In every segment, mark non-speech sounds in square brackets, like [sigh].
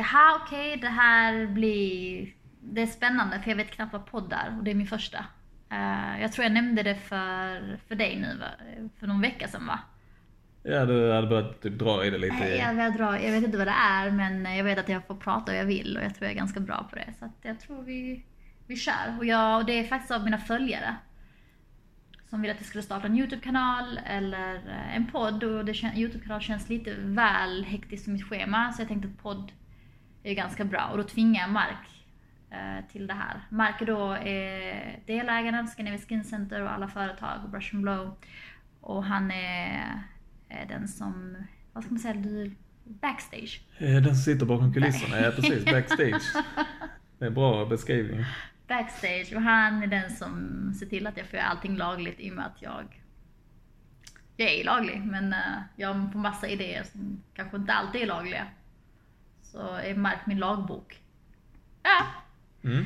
jaha okej det här blir, det är spännande för jag vet knappt vad podd är och det är min första. Eh, jag tror jag nämnde det för, för dig nu va? för någon vecka sedan va? Ja, du hade börjat typ dra i det lite. Nej, Jag, drar, jag vet inte vad det är men jag vet att jag får prata och jag vill och jag tror jag är ganska bra på det. Så att jag tror vi, vi kör. Och, jag, och det är faktiskt av mina följare. Som vill att jag skulle starta en YouTube-kanal eller eh, en podd och det YouTube-kanal känns lite väl hektiskt i mitt schema så jag tänkte att podd är ganska bra och då tvingar jag Mark eh, till det här. Mark är då eh, delägaren av Scandinavian Skin Center och alla företag och Brush and Blow. Och han är, är den som, vad ska man säga, du, backstage. Eh, Den som sitter bakom kulisserna, ja precis, backstage. [laughs] Det är en bra beskrivning. Backstage och han är den som ser till att jag får göra allting lagligt i och med att jag jag är laglig men eh, jag får massa idéer som kanske inte alltid är lagliga. Så är Mark min lagbok. Ja, Mm.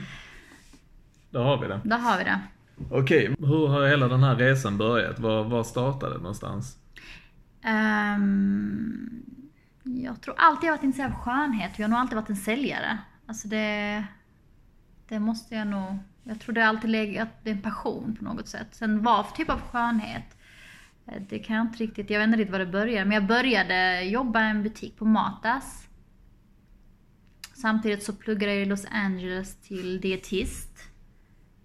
Då har vi det. där har vi det. Okej, hur har hela den här resan börjat? Var, var startade det någonstans? Ehm, jag tror alltid jag varit intresserad av skönhet. Jag har nog alltid varit en säljare. Alltså det, det måste jag nog... Jag tror det alltid legat, det är en passion på något sätt. Sen vad för typ av skönhet? eh, Det kan jag inte riktigt, jag vet inte riktigt var det började. Men jag började jobba i en butik på Matas. Samtidigt så pluggade jag i Los Angeles till dietist.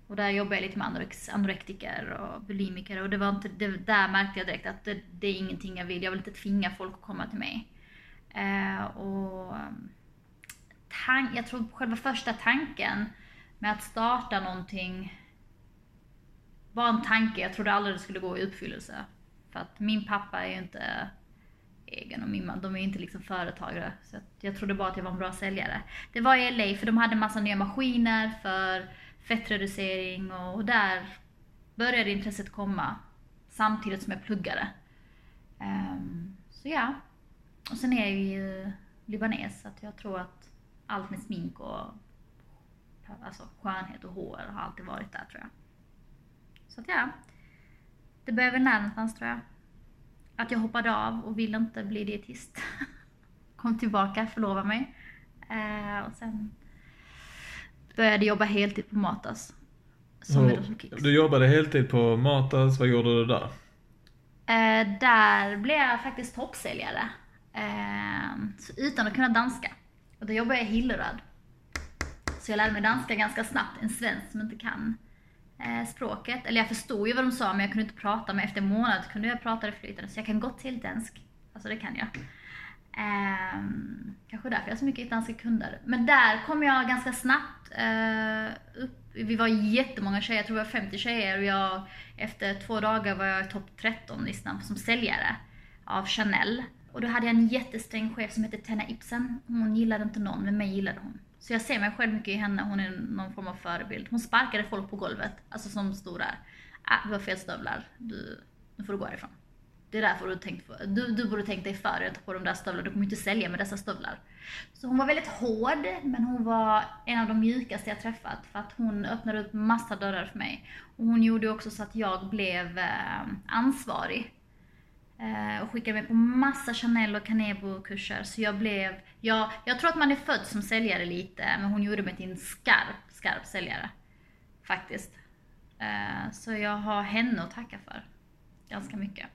Och där jobbade jag lite med anorex, anorektiker och bulimiker och det var inte, det, där märkte jag direkt att det, det är ingenting jag vill. Jag vill inte tvinga folk att komma till mig. Eh, och tank, jag tror själva första tanken med att starta någonting var en tanke. Jag trodde aldrig det skulle gå i uppfyllelse. För att min pappa är ju inte egen och min man, de är inte liksom företagare. Så jag trodde bara att jag var en bra säljare. Det var i LA för de hade massa nya maskiner för fettreducering och, och där började intresset komma. Samtidigt som jag pluggade. Um, så ja. Och sen är jag ju libanes så att jag tror att allt med smink och alltså skönhet och hår har alltid varit där tror jag. Så att ja. Det börjar väl där någonstans tror jag. Att jag hoppade av och ville inte bli dietist. [laughs] Kom tillbaka, förlovade mig. Eh, och sen började jobba heltid på Matas. Som Kicks. Du jobbade heltid på Matas, vad gjorde du där? Eh, där blev jag faktiskt toppsäljare. Eh, så utan att kunna danska. Och då jobbade jag i Hilleröd. Så jag lärde mig danska ganska snabbt, en svensk som inte kan Eh, språket. Eller jag förstod ju vad de sa men jag kunde inte prata. Men efter en månad kunde jag prata det flytande. Så jag kan gott till dansk. Alltså det kan jag. Ehm, kanske därför jag har så mycket danska kunder. Men där kom jag ganska snabbt eh, upp. Vi var jättemånga tjejer, jag tror vi var 50 tjejer och jag, efter två dagar var jag topp 13-listan som säljare av Chanel. Och då hade jag en jättesträng chef som hette Tenna Ibsen. Hon gillade inte någon, men mig gillade hon. Så jag ser mig själv mycket i henne, hon är någon form av förebild. Hon sparkade folk på golvet, alltså som stod där. Ah, du har fel stövlar, du, nu får du gå härifrån. Det är därför du tänkt för. Du, du borde tänkt dig för att ta på de där stövlarna. Du kommer inte sälja med dessa stövlar. Så hon var väldigt hård, men hon var en av de mjukaste jag träffat. För att hon öppnade upp massa dörrar för mig. Och hon gjorde också så att jag blev eh, ansvarig. Eh, och skickade mig på massa Chanel och Canebo-kurser. Så jag blev, jag, jag tror att man är född som säljare lite, men hon gjorde mig till en skarp, skarp säljare. Faktiskt. Eh, så jag har henne att tacka för. Ganska mycket.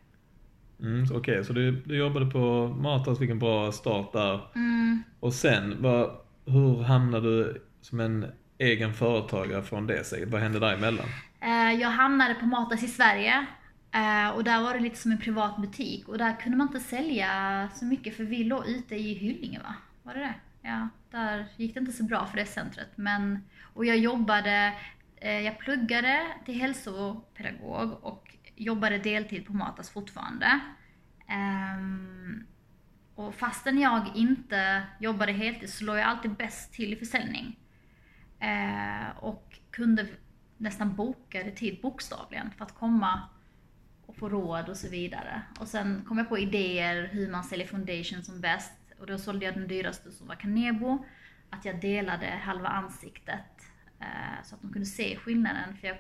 Mm, Okej, så du, du jobbade på Matas, fick en bra start där. Mm. Och sen, vad, hur hamnade du som en egen företagare från det steget? Vad hände däremellan? Eh, Jag hamnade på Matas i Sverige Eh, och där var det lite som en privat butik och där kunde man inte sälja så mycket för vi låg ute i Hyllinge va? Var det det? Ja, där gick det inte så bra för det centret. Men, och jag jobbade, eh, jag pluggade till hälsopedagog och jobbade deltid på Matas fortfarande. Ehm, och fastän jag inte jobbade heltid så låg jag alltid bäst till i försäljning. Eh, och kunde nästan boka tid bokstavligen för att komma och få råd och så vidare. Och sen kom jag på idéer hur man säljer foundation som bäst. Och då sålde jag den dyraste som var Canebo. Att jag delade halva ansiktet eh, så att de kunde se skillnaden. För jag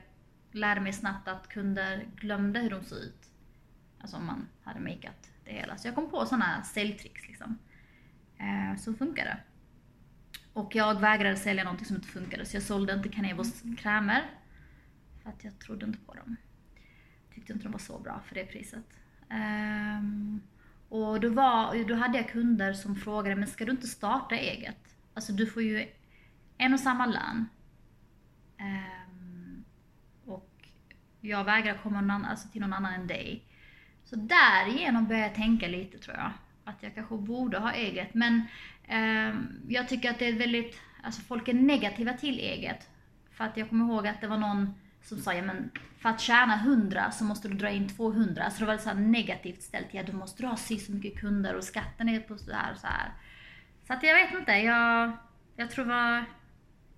lärde mig snabbt att kunder glömde hur de såg ut. Alltså om man hade makeat det hela. Så jag kom på sådana säljtricks liksom. Eh, så funkade. det. Och jag vägrade sälja någonting som inte funkade så jag sålde inte Canebos krämer. För att jag trodde inte på dem. Tyckte inte de var så bra för det priset. Um, och då, var, då hade jag kunder som frågade, men ska du inte starta eget? Alltså du får ju en och samma lön. Um, och jag vägrar komma någon, alltså till någon annan än dig. Så därigenom började jag tänka lite tror jag. Att jag kanske borde ha eget. Men um, jag tycker att det är väldigt, alltså folk är negativa till eget. För att jag kommer ihåg att det var någon som sa, ja men för att tjäna 100 så måste du dra in 200. Så det var så här negativt ställt, ja du måste ha så mycket kunder och skatten är på så här och så här. Så att jag vet inte, jag, jag tror var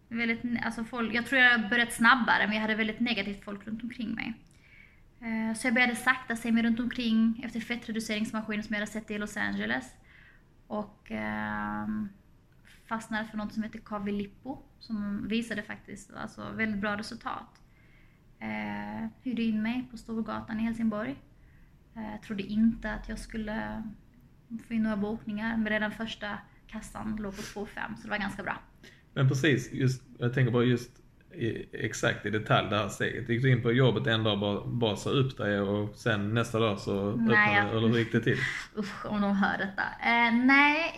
väldigt, alltså folk, jag tror jag börjat snabbare men jag hade väldigt negativt folk runt omkring mig. Eh, så jag började sakta se mig runt omkring efter fettreduceringsmaskiner som jag hade sett i Los Angeles. Och ehm, fastnade för något som heter Kavilippo som visade faktiskt alltså, väldigt bra resultat. Eh, hyrde in mig på Storgatan i Helsingborg. Eh, trodde inte att jag skulle få in några bokningar men redan första kassan låg på 2,5 så det var ganska bra. Men precis, just, jag tänker bara just i, exakt i detalj det här steget. Gick du in på jobbet en dag bara, bara sa upp dig och sen nästa dag så öppnade jag- eller hur gick det till? Usch, om de hör detta. Eh, nej,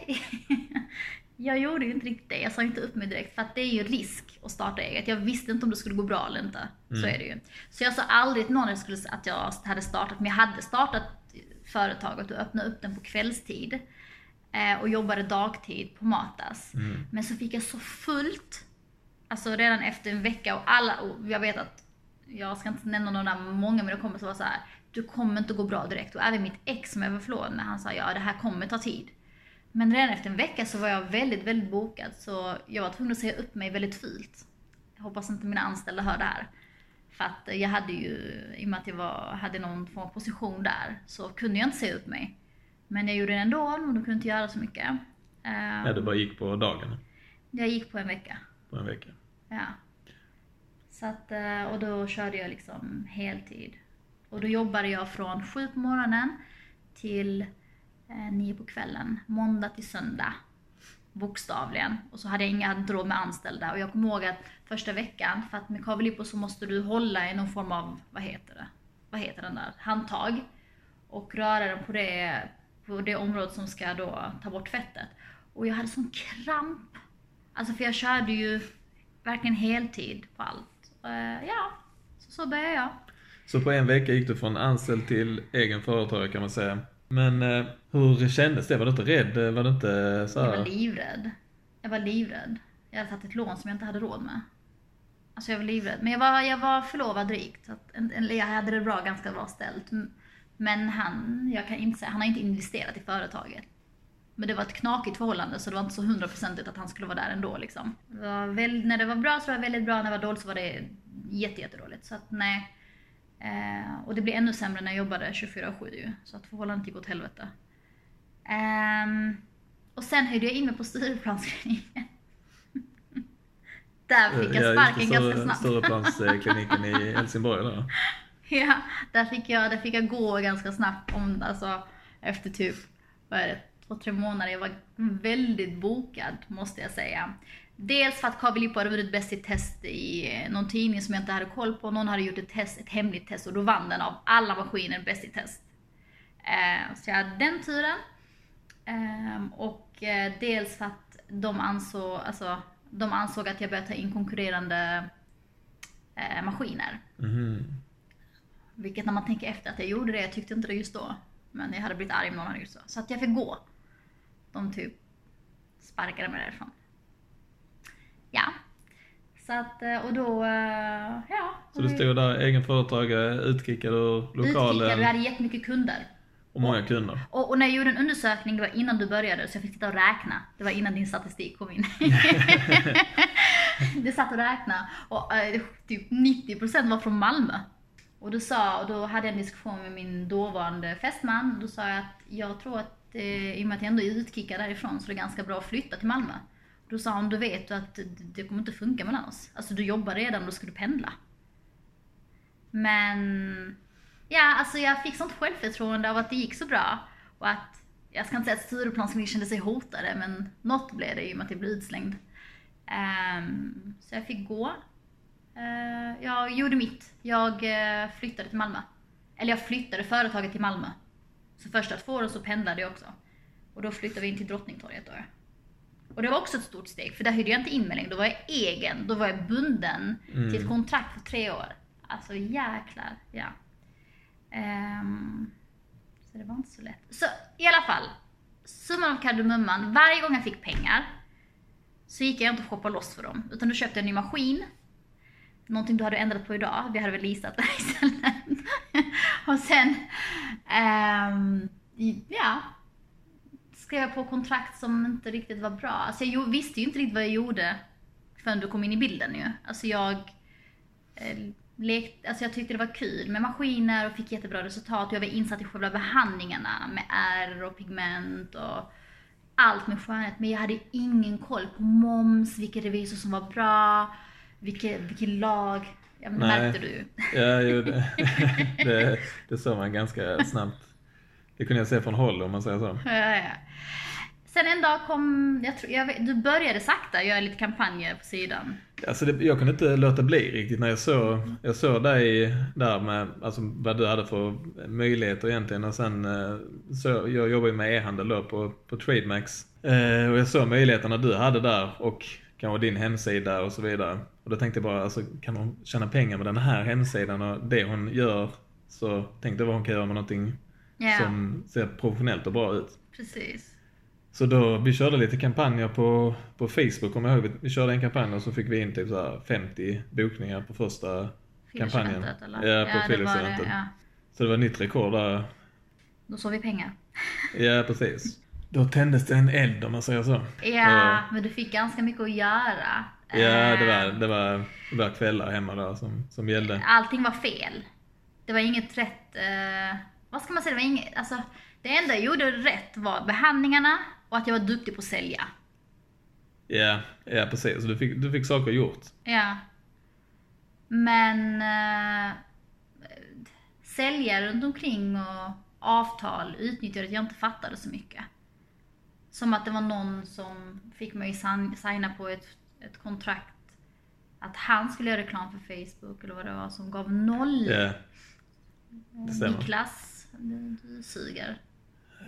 [laughs] jag gjorde ju inte riktigt det. Jag sa inte upp mig direkt för att det är ju risk att starta eget. Jag visste inte om det skulle gå bra eller inte. Så Mm. är det ju. Så jag sa aldrig till någon att jag skulle- att jag hade startat, men jag hade startat företaget och öppnat upp den på kvällstid. Eh, och jobbade dagtid på Matas. Mm. Men så fick jag så fullt, alltså redan efter en vecka och alla, och jag vet att, jag ska inte nämna några många men det kommer så vara så här. du kommer inte gå bra direkt. Och även mitt ex som jag var förlovad med, han sa ja det här kommer ta tid. Men redan efter en vecka så var jag väldigt, väldigt bokad så jag var tvungen att säga upp mig väldigt fult. Jag hoppas inte mina anställda hör det här. För att jag hade ju, i och med att jag var, hade någon form av position där, så kunde jag inte säga upp mig. Men jag gjorde det ändå och de kunde inte göra så mycket. Ehm, Ja, du bara gick på dagen Jag gick på en vecka. på en vecka. Ja. Så att, eh, och då körde jag liksom heltid. Och då jobbade jag från sju på morgonen till eh, nio på kvällen. Måndag till söndag. Bokstavligen. Och så hade jag inga råd med anställda. Och jag kommer ihåg att första veckan, för att med kavelipo så måste du hålla i någon form av, vad heter det? Vad heter den där? Handtag. Och röra den på det, på det området som ska då ta bort fettet. Och jag hade sån kramp. Alltså för jag körde ju verkligen heltid på allt. Uh, ja, så, så började jag. Så på en vecka gick du från anställd till egen företagare kan man säga. Men eh, hur kändes det? Var du inte rädd? Var du inte så Jag var livrädd. Jag var livrädd. Jag hade tagit ett lån som jag inte hade råd med. Alltså jag var livrädd. Men jag var, jag var förlovad rikt. Så att, jag hade det bra, ganska bra ställt. Men han, jag kan inte säga, han har inte investerat i företaget. Men det var ett knakigt förhållande så det var inte så hundraprocentigt att han skulle vara där ändå liksom. Det var väl, när det var bra så var det väldigt bra, när det var dåligt så var det jättejättedåligt. Så att nej. Eh, och det blev ännu sämre när jag jobbade 24-7 ju. Så att förhållandet gick åt helvete. Ehm, och sen höjde jag in mig på Stureplanskliniken. Där fick jag sparken ganska snabbt. Stureplanskliniken i [laughs] Helsingborg där. Ja, där fick jag, där fick jag gå ganska snabbt om, alltså, efter typ, vad är det, två, tre månader. Jag var väldigt bokad måste jag säga. Dels för att Kavelippo hade vunnit Bäst i test i eh, någon tidning som jag inte hade koll på. Någon hade gjort ett test, ett hemligt test och då vann den av alla maskiner Bäst i test. Eh, så jag hade den turen. Ehm, och eh, dels för att de ansåg, alltså, de ansåg att jag började ta in konkurrerande eh, maskiner. Mhm. Vilket när man tänker efter att jag gjorde det, jag tyckte inte det just då. Men jag hade blivit arg om någon hade gjort så. Så att jag fick gå. De typ sparkade mig därifrån. Ja. Så att, eh, och då, ja. Så du stod där, egen företagare, utkickad ur Utkickad, vi lokalen hade jättemycket kunder. Och många kunder. Och, och när jag gjorde en undersökning, det var innan du började, så jag fick sitta och räkna. Det var innan din statistik kom in. [laughs] det satt och räkna och eh, typ 90% var från Malmö. Och då, sa, och då hade jag en diskussion med min dåvarande fästman. Och då sa jag att jag tror att eh, i och med att jag ändå är utkickad därifrån så är det ganska bra att flytta till Malmö. Då sa han, du vet du att det- det kommer inte funka mellan oss. Alltså du jobbar redan, då ska du pendla. Men Ja, alltså jag fick sånt självförtroende av att det gick så bra. Och att jag ska inte säga att Stureplan kände sig hotade, men något blev det i och med att jag blev utslängd. Um, så jag fick gå. Uh, jag gjorde mitt. Jag uh, flyttade till Malmö. Eller jag flyttade företaget till Malmö. Så första två åren så pendlade jag också. Och då flyttade vi in till Drottningtorget då. Och det var också ett stort steg, för där hyrde jag inte in mig längre. Då var jag egen, då var jag bunden mm. till ett kontrakt för tre år. Alltså jäklar, ja. Um, så det var inte så lätt. Så i alla fall, summan av kardemumman, varje gång jag fick pengar så gick jag inte och shoppade loss för dem. Utan då köpte jag en ny maskin. Någonting du hade ändrat på idag. Vi hade väl leasat det istället. [laughs] och sen, um, ja, skrev jag på kontrakt som inte riktigt var bra. Alltså jag visste ju inte riktigt vad jag gjorde förrän du kom in i bilden ju. Alltså jag eh, lekte, alltså jag tyckte det var kul med maskiner och fick jättebra resultat. Jag var insatt i själva behandlingarna med ärr och pigment och allt med skönhet. Men jag hade ingen koll på moms, vilken revisor som var bra, vilken, vilken lag. Ja, men Nej. märkte du Ja, jo, det, [laughs] det, det såg man ganska snabbt. Det kunde jag se från håll om man säger så. Ja, ja. Sen en dag kom, jag tror, jag vet, du började sakta göra lite kampanjer på sidan. Alltså det, jag kunde inte låta bli riktigt när jag såg, jag såg dig där med alltså, vad du hade för möjligheter egentligen. Och sen eh, så, jag jobbar ju med e-handel då på, på Trademax. Eh, och jag såg möjligheterna du hade där och kanske din hemsida och så vidare. Och då tänkte jag bara, alltså, kan hon tjäna pengar med den här hemsidan och det hon gör så tänkte jag vad hon kan göra med någonting yeah. som ser professionellt och bra ut. Precis. Så då, vi körde lite kampanjer på, på Facebook, kommer jag ihåg. Vi körde en kampanj och så fick vi in typ så 50 bokningar på första kampanjen. Eller? Ja, på ja, Friluftsstudentet. Ja. Så det var nytt rekord där. Då såg vi pengar. Ja, precis. Då tändes det en eld om man säger så. Ja, men du fick ganska mycket att göra. Ja, det var, det var, det var kvällar hemma där som, som gällde. Allting var fel. Det var inget rätt, eh, vad ska man säga, det var inget, alltså det enda jag gjorde rätt var behandlingarna och att jag var duktig på att sälja. Ja, ja precis. Du fick, du fick saker gjort. Ja. Men äh, säljare runt omkring och avtal utnyttjade att jag inte fattade så mycket. Som att det var någon som fick mig signa på ett, ett kontrakt att han skulle göra reklam för Facebook eller vad det var som gav noll. Ja. Det. Niklas, du, du suger.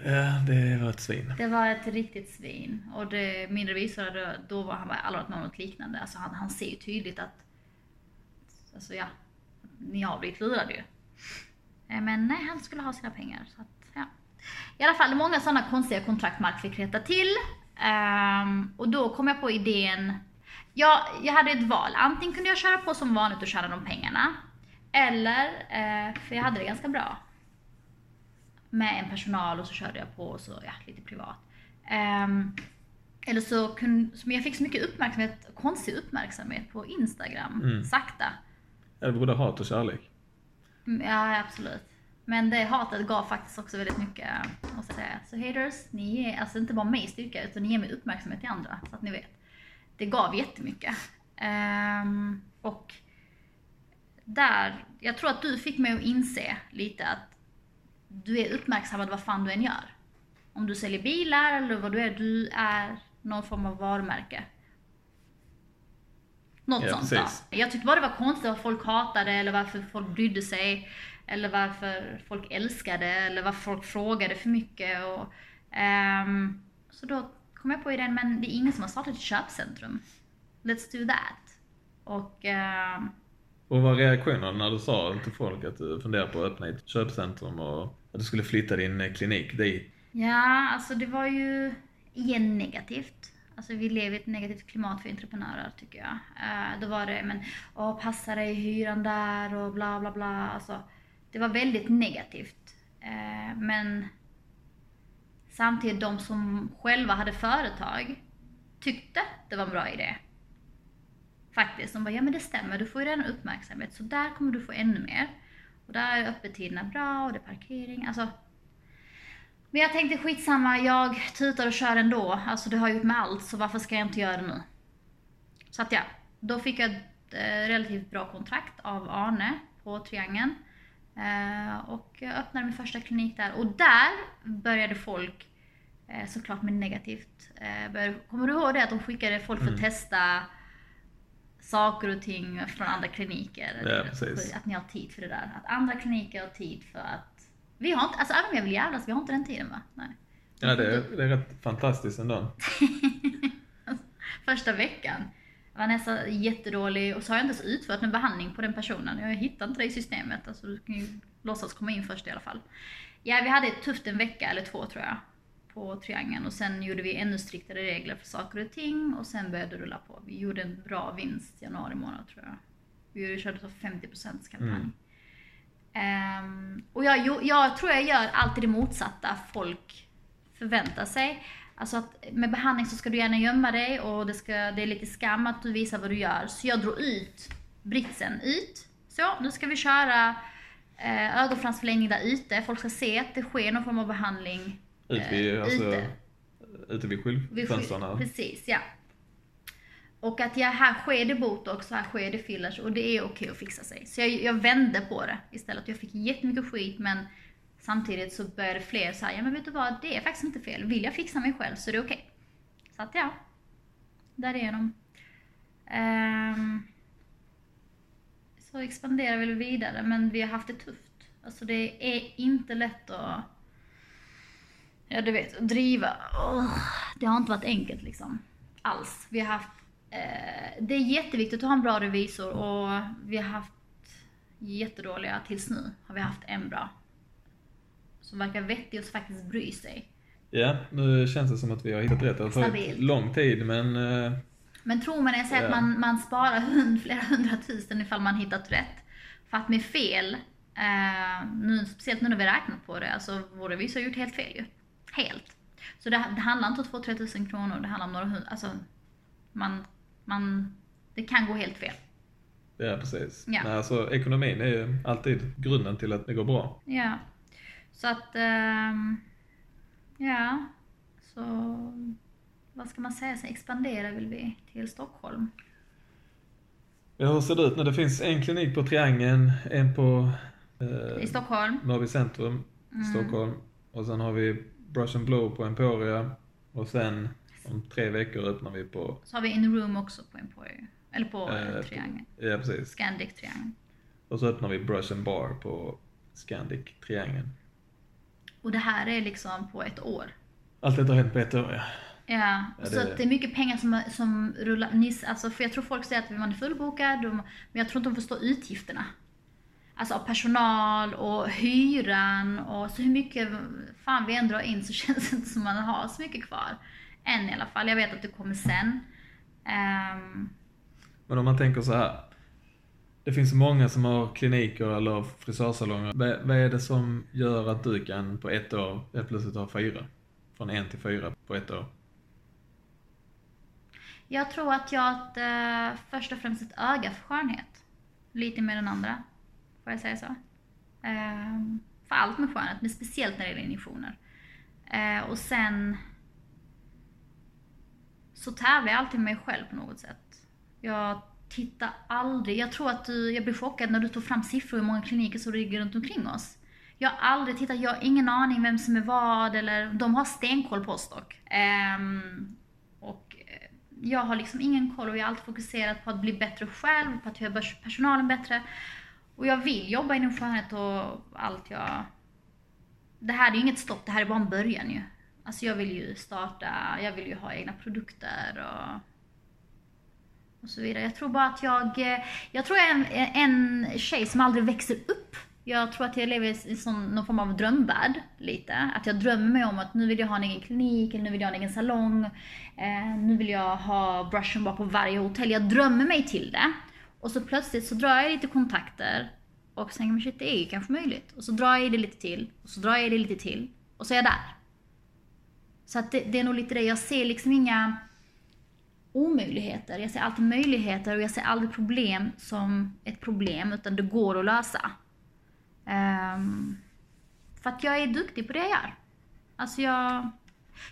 Ja, det var ett svin. Det var ett riktigt svin. Och det, min revisor, då var han bara aldrig varit med om något liknande. Alltså han, han ser ju tydligt att, alltså ja, ni har blivit lurade ju. Eh, men nej, han skulle ha sina pengar. Så att, ja. I alla fall, många sådana konstiga kontrakt Mark fick rätta till. Um, och då kom jag på idén, ja, jag hade ett val. Antingen kunde jag köra på som vanligt och tjäna de pengarna. Eller, eh, för jag hade det ganska bra med en personal och så körde jag på så, ja, lite privat. Um, eller så kunde, jag fick så mycket uppmärksamhet, konstig uppmärksamhet på Instagram, mm. sakta. Det både hat och kärlek? Mm, ja, absolut. Men det hatet gav faktiskt också väldigt mycket, måste jag säga. Så haters, ni ger alltså inte bara mig styrka, utan ni ger mig uppmärksamhet till andra, så att ni vet. Det gav jättemycket. Um, och där, jag tror att du fick mig att inse lite att du är uppmärksammad vad fan du än gör. Om du säljer bilar eller vad du är, du är någon form av varumärke. Något ja, sånt precis. då. Jag tyckte bara det var konstigt att folk hatade eller varför folk brydde sig. Eller varför folk älskade eller varför folk frågade för mycket. Och, um, så då kom jag på idén, men det är ingen som har startat ett köpcentrum. Let's do that. Och uh, och vad var reaktionen när du sa till folk att du funderar på att öppna ett köpcentrum och att du skulle flytta din eh, klinik dit? Ja, alltså det var ju igen negativt. Alltså vi lever i ett negativt klimat för entreprenörer tycker jag. Eh, då var det, men åh, passa dig hyran där och bla bla bla. Alltså, det var väldigt negativt. Eh, men samtidigt de som själva hade företag tyckte det var en bra idé. Faktiskt. De bara, ja men det stämmer, du får ju redan uppmärksamhet så där kommer du få ännu mer. Och där är öppettiderna bra och det är parkering, alltså. Men jag tänkte skitsamma, jag tutar och kör ändå. Alltså det har jag gjort med allt, så varför ska jag inte göra det nu? Så att ja, då fick jag ett eh, relativt bra kontrakt av Arne på Triangeln. Eh, och jag öppnade min första klinik där och där började folk Eh, såklart med negativt. Kommer du ihåg det att de skickade folk för att testa saker och ting från andra kliniker? Ja, precis. Att ni har tid för det där. Att andra kliniker har tid för att... Vi har inte, alltså även om jag vill jävlas, vi har inte den tiden va? Nej. Ja, det är, det är rätt fantastiskt ändå. [laughs] Första veckan. Vanessa jättedålig och så har jag inte ens utfört en behandling på den personen. Jag hittar inte det i systemet. Alltså du kan ju låtsas komma in först i alla fall. Ja, vi hade ett tufft en vecka eller två tror jag. På triangeln och sen gjorde vi ännu striktare regler för saker och ting och sen började det rulla på. Vi gjorde en bra vinst januari månad tror jag. Vi körde så 50% kampanj. Mm. Ehm, och jag, jag tror jag gör alltid det motsatta folk förväntar sig. Alltså att med behandling så ska du gärna gömma dig och det, ska, det är lite skam att du visar vad du gör. Så jag drog ut britsen ut. Så, nu ska vi köra eh, ögonfransförlängning där ute. Folk ska se att det sker någon form av behandling. Ut vid, eh, alltså, ute. ute vid skyltfönstren. sky- Precis, ja. Och att ja, här sker det botox, här sker det fillers och det är okej att fixa sig. Så jag, jag vände på det istället. Jag fick jättemycket skit men samtidigt så började fler säga, ja men vet du vad, det är faktiskt inte fel. Vill jag fixa mig själv så är det okej. Så att ja, därigenom. Um, så expanderar vi vidare men vi har haft det tufft. Alltså det är inte lätt att Ja du vet, driva. Åh, det har inte varit enkelt liksom. Alls. Vi har haft, eh, det är jätteviktigt att ha en bra revisor och vi har haft jättedåliga tills nu. Har vi haft en bra. Som verkar vettig och som faktiskt bryr sig. Ja, nu känns det som att vi har hittat rätt. Det har tagit lång tid men eh, Men tro mig när jag säger att Ja. man, man sparar hund, flera hundratusen ifall man hittat rätt. För att med fel, eh, nu, speciellt nu när vi räknat på det, alltså vår revisor har gjort helt fel ju. Helt. Så det, det handlar inte om 2-3 tusen kronor, det handlar om några hundra, alltså man, man, det kan gå helt fel. ja precis. Ja. Nej, alltså, ekonomin är ju alltid grunden till att det går bra. Ja. Så att, ehm, ja. Så, vad ska man säga, så expanderar vill vi till Stockholm. Ja, hur ser det ut nu? Det finns en klinik på Triangeln, en på eh, I Stockholm. Norrby centrum, Mm. Stockholm. Och sen har vi Brush and Blow på Emporia. Och sen om tre veckor öppnar vi på, Så har vi In Room också på Emporio. Eller på Eh, eh, Triangeln. ja precis. Scandic Triangeln. Och så öppnar vi Brush and Bar på Scandic Triangeln. Och det här är liksom på ett år. Allt detta har hänt på ett år ja. Ja, Ja, så det det. är mycket pengar som, som rullar. Ni, alltså, för jag tror folk säger att man är fullbokad, men jag tror inte de förstår utgifterna. Alltså av personal och hyran och så hur mycket fan vi än drar in så [laughs] känns det inte som man har så mycket kvar. Än i alla fall. Jag vet att det kommer sen. Ehm, Men om man tänker så här. Det finns många som har kliniker eller frisörsalonger. Vad vad är det som gör att du kan på ett år helt plötsligt ha fyra? Från en till fyra på ett år. Jag tror att jag har ett, eh, först och främst ett öga för skönhet. Lite mer än andra. Får jag säga så? Ehm, för allt med skönhet, men speciellt när det gäller injektioner. Eh, och sen så tävlar jag alltid med mig själv på något sätt. Jag tittar aldrig, jag tror att du, jag blev chockad när du tog fram siffror hur många kliniker som ligger runt omkring oss. Jag har aldrig tittat, jag har ingen aning vem som är vad eller de har stenkoll på oss dock. Um, och eh, jag har liksom ingen koll och jag har alltid fokuserat på att bli bättre själv, på att göra personalen bättre. Och jag vill jobba inom skönhet och allt jag... Det här är ju inget stopp, det här är bara en början ju. Alltså jag vill ju starta, jag vill ju ha egna produkter och, och så vidare. Jag tror bara att jag, eh, jag tror jag är en, en tjej som aldrig växer upp. Jag tror att jag lever i sån, någon form av drömvärld lite. Att jag drömmer mig om att nu vill jag ha en egen klinik, eller nu vill jag ha en egen salong. Eh, nu vill jag ha brushen bara på varje hotell. Jag drömmer mig till det. Och så plötsligt så drar jag lite kontakter och sen men det är ju kanske möjligt. Och så drar jag i det lite till, och så drar jag i det lite till, och så är jag där. Så att det, det är nog lite det, jag ser liksom inga omöjligheter. Jag ser alltid möjligheter och jag ser aldrig problem som ett problem, utan det går att lösa. Um, för att jag är duktig på det jag gör. Alltså jag,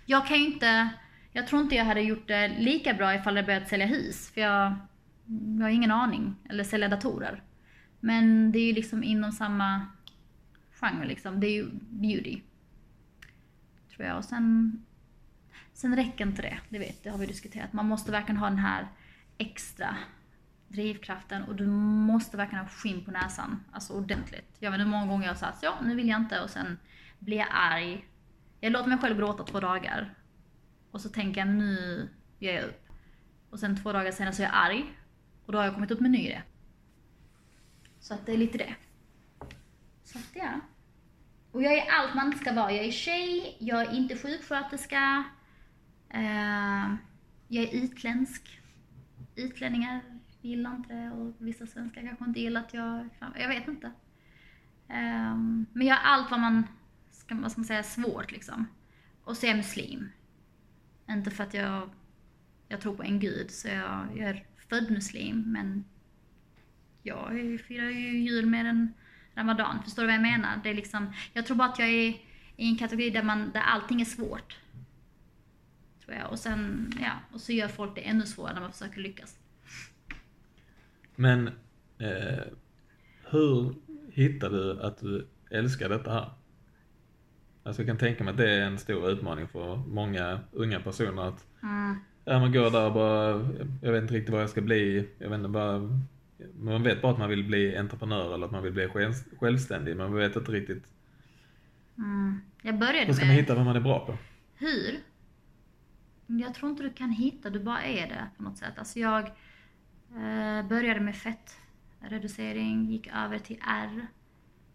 jag kan ju inte, jag tror inte jag hade gjort det lika bra ifall jag börjat sälja hus, för jag, jag har ingen aning, eller sälja datorer. Men det är ju liksom inom samma genre liksom, det är ju beauty. Tror jag. Och sen Sen räcker inte det, det vet det har vi diskuterat. Man måste verkligen ha den här extra drivkraften och du måste verkligen ha skinn på näsan, alltså ordentligt. Jag vet inte hur många gånger jag har sagt ja, nu vill jag inte och sen blir jag arg. Jag låter mig själv gråta två dagar och så tänker jag nu ger jag upp. Och sen två dagar senare så är jag arg och då har jag kommit upp med en ny idé. Så att det är lite det. Så att ja. Och jag är allt man inte ska vara. Jag är tjej, jag är inte sjuksköterska, eh, jag är utländsk. Utlänningar gillar inte det och vissa svenskar kanske inte gillar att jag Jag vet inte. Eh, men jag är allt vad man ska, vad ska man säga, svårt liksom. Och så är jag muslim. Inte för att jag, jag tror på en gud, så jag, jag är född muslim, men jag firar ju jul med en ramadan. Förstår du vad jag menar? Det är liksom, jag tror bara att jag är i en kategori där, man, där allting är svårt. Tror jag. Och sen, ja, och så gör folk det ännu svårare när man försöker lyckas. Men eh, hur hittar du att du älskar detta här? Alltså jag kan tänka mig att det är en stor utmaning för många unga personer att mm. Ja, man går där och bara, jag vet inte riktigt vad jag ska bli, jag vet inte bara man vet bara att man vill bli entreprenör eller att man vill bli självständig, men man vet inte riktigt. Mm. Jag började Hur ska man hitta vad man är bra på? Hur? Jag tror inte du kan hitta, du bara är det på något sätt. Alltså jag eh, började med fettreducering, gick över till R,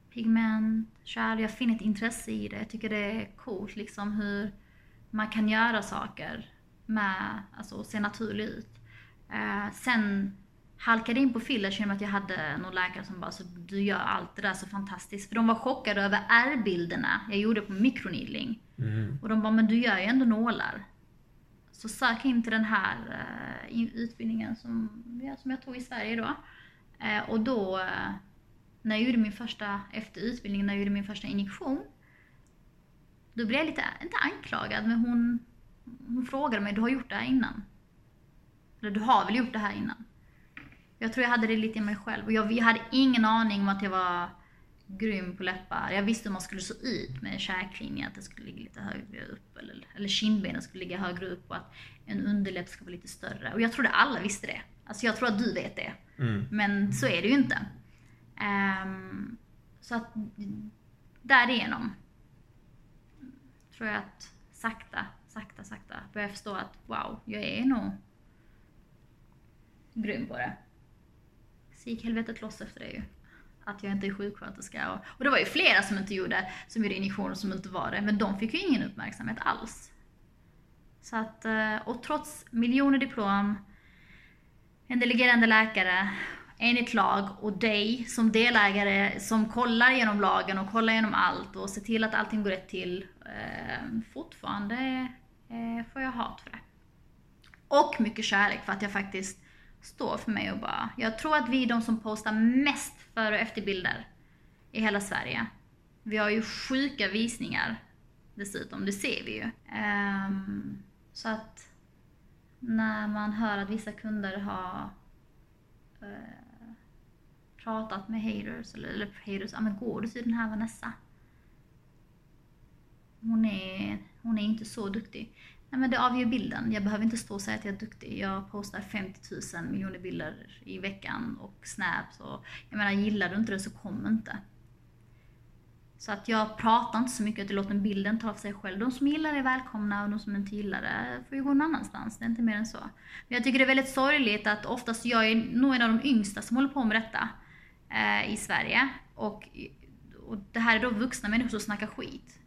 pigment, kärl. Jag finner ett intresse i det. Jag tycker det är coolt liksom hur man kan göra saker med, alltså se naturlig ut. Eh, sen halkade in på fillers genom att jag hade någon läkare som bara så du gör allt det där så fantastiskt. För de var chockade över R-bilderna jag gjorde på mikroneedling. Mm. Och de bara, men du gör ju ändå nålar. Så sök in till den här uh, utbildningen som, ja, som jag tog i Sverige då. Uh, och då, uh, när jag gjorde min första, efter utbildningen, när jag gjorde min första injektion. Då blev jag lite, inte anklagad, men hon, hon frågade mig, du har gjort det här innan? Eller du har väl gjort det här innan? Jag tror jag hade det lite i mig själv. Och jag, jag hade ingen aning om att jag var grym på läppar. Jag visste hur man skulle se ut med käklinjen, att det skulle ligga lite högre upp. Eller, eller kindbenen skulle ligga högre upp och att en underläpp ska vara lite större. Och jag trodde alla visste det. Alltså jag tror att du vet det. Mm. Men så är det ju inte. Um, så att därigenom tror jag att sakta, sakta, sakta börjar jag förstå att wow, jag är nog grym på det. Så gick helvetet loss efter det ju. Att jag inte är sjuksköterska. Och, och det var ju flera som inte gjorde, som gjorde injektioner som inte var det. Men de fick ju ingen uppmärksamhet alls. Så att, eh, och trots miljoner diplom, en delegerande läkare, enligt lag och dig som delägare som kollar genom lagen och kollar genom allt och ser till att allting går rätt till. Eh, fortfarande eh, får jag hat för det. Och mycket kärlek för att jag faktiskt står för mig och bara, jag tror att vi är de som postar mest före och efterbilder i hela Sverige. Vi har ju sjuka visningar dessutom, det ser vi ju. Um, så att när man hör att vissa kunder har uh, pratat med haters, eller, eller haters, ja men går du till den här Vanessa? Hon är, hon är inte så duktig. Nej, men det avgör bilden. Jag behöver inte stå och säga att jag är duktig. Jag postar 50 000 miljoner bilder i veckan och snaps. Och, jag menar, gillar du inte det så kom inte. Så att jag pratar inte så mycket, utan låter bilden ta av sig själv. De som gillar det är välkomna och de som inte gillar det får ju gå någon annanstans. Det är inte mer än så. Men jag tycker det är väldigt sorgligt att oftast, jag är nog en av de yngsta som håller på med detta eh, i Sverige. Och, och det här är då vuxna människor som snackar skit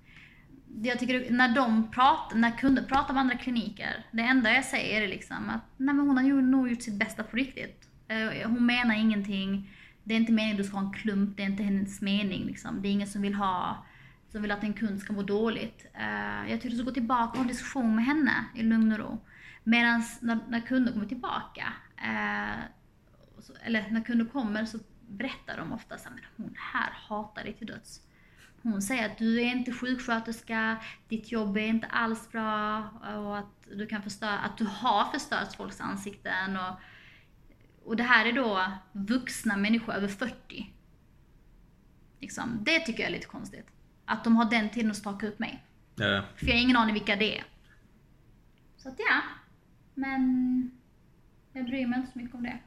jag tycker när de pratar, när kunder pratar med andra kliniker, det enda jag säger är liksom att nej men hon har ju nog gjort sitt bästa på riktigt. Eh, hon menar ingenting, det är inte meningen att du ska ha en klump, det är inte hennes mening liksom. Det är ingen som vill ha, som vill att en kund ska må dåligt. Eh, jag tycker du ska gå tillbaka och ha en diskussion med henne i lugn och ro. Medan när, när kunder kommer tillbaka, eh, eller när kunder kommer så berättar de ofta att hon här hatar dig till döds. Hon säger att du är inte sjuksköterska, ditt jobb är inte alls bra och att du kan förstöra, att du har förstört folks ansikten. Och, och det här är då vuxna människor över 40. Liksom, det tycker jag är lite konstigt. Att de har den tiden att staka upp mig. Ja. För jag har ingen aning vilka det är. Så att ja. Men jag bryr mig inte så mycket om det.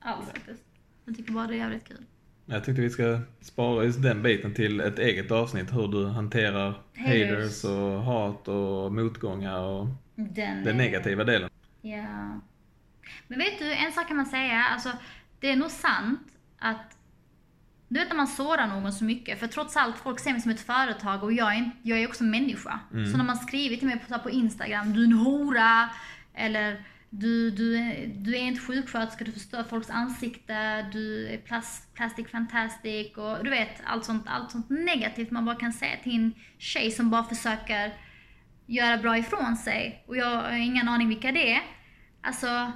Alls faktiskt. Jag tycker bara det är jävligt kul. Jag tyckte vi ska spara just den biten till ett eget avsnitt. Hur du hanterar haters, Haters. och hat och motgångar och Den den negativa delen. Ja. Men vet du, en sak kan man säga, alltså det är nog sant att du vet när man sårar någon så mycket, för trots allt, folk ser mig som ett företag och jag är, jag är också människa. Så när man skriver till mig på, på Instagram, du är en hora, eller du, du, är- du är inte sjuksköterska, du förstör folks ansikte, du är plast, plastic fantastic och du vet allt sånt, allt sånt negativt man bara kan säga till en tjej som bara försöker göra bra ifrån sig och jag har ingen aning vilka det är. Alltså...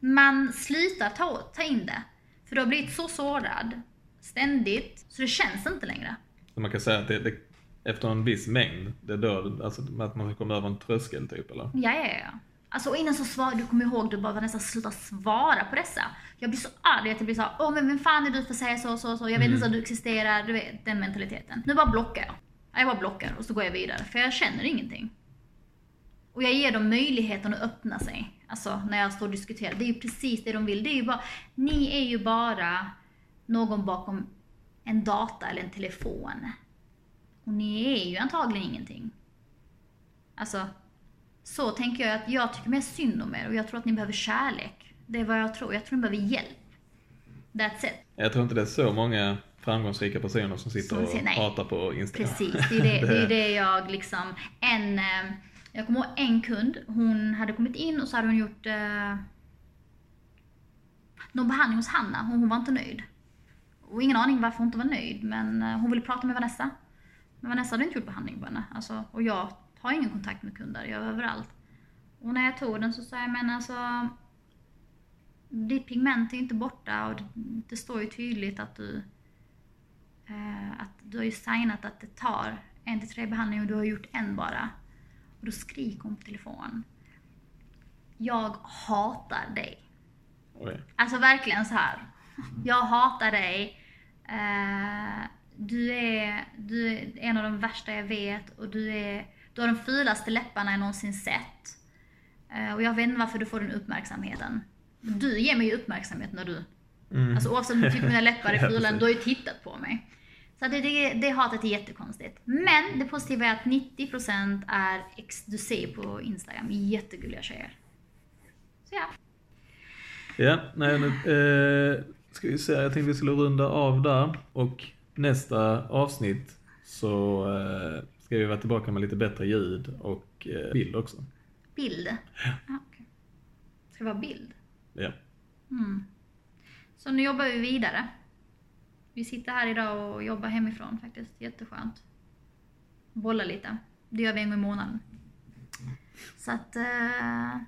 Man slutar ta, ta in det. För du har blivit så sårad ständigt så det känns inte längre. Man kan säga att det, det, efter en viss mängd, det är då alltså, att man komma över en tröskel typ eller? Ja, ja, ja. Alltså och innan så svarade, du kommer ihåg, du bara nästan sluta svara på dessa. Jag blir så arg att jag blir så här, åh men vem fan är du för att säga så, så, så. Jag vet inte att du existerar, du vet den mentaliteten. Nu bara blockar jag. Jag bara blockar och så går jag vidare, för jag känner ingenting. Och jag ger dem möjligheten att öppna sig. Alltså när jag står och diskuterar. Det är ju precis det de vill. Det är ju bara, ni är ju bara någon bakom en data eller en telefon. Och ni är ju antagligen ingenting. Alltså, så tänker jag att jag tycker mer synd om er och jag tror att ni behöver kärlek. Det är vad jag tror. Jag tror ni behöver hjälp. That's it. Jag tror inte det är så många framgångsrika personer som sitter Som och säger nej. pratar på Instagram. Precis, det är det, [laughs] det, är det jag liksom... En, eh, jag kommer ihåg en kund, hon hade kommit in och så hade hon gjort eh, någon behandling hos Hanna och hon var inte nöjd. Och ingen aning varför hon inte var nöjd, men eh, hon ville prata med Vanessa. Men Vanessa hade inte gjort behandling på henne. Alltså, och jag har ingen kontakt med kunder, jag är överallt. Och när jag tog den så sa jag, men alltså ditt pigment är inte borta och det, står ju tydligt att du eh, att du har ju signat att det tar en till tre behandlingar och du har gjort en bara. Och då skriker hon på telefon. Jag hatar dig. Oj. Alltså verkligen så här. Jag hatar dig. Eh, du, är, du är en av de värsta jag vet och du, är, du har de fulaste läpparna jag någonsin sett. Eh, och jag vet inte varför du får den uppmärksamheten. Du ger mig ju uppmärksamhet när du Mm. Alltså oavsett om du tycker mina läppar är [laughs] fula, du har ju tittat på mig. Så det, det, det hatet är jättekonstigt. Men det positiva är att 90% är ex, du ser på Instagram, jättegulliga tjejer. Så ja. Ja, nej nu eh, ska vi se, jag tänkte vi skulle runda av där och nästa avsnitt så eh, ska vi vara tillbaka med lite bättre ljud och eh, bild också. Bild. Ja, okej. Ska det vara bild? Ja. Mm. Så nu jobbar vi vidare. Vi sitter här idag och jobbar hemifrån faktiskt. Jätteskönt. Bolla lite. Det gör vi en gång i månaden. Så att... Uh...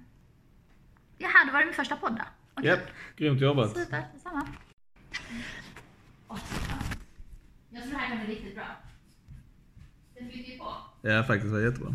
Jaha, det var min första podd då. Okej. Japp, grymt jobbat. Super, detsamma. Jag tror det här kan bli riktigt bra. Det flyter ju på. Ja, faktiskt var jättebra.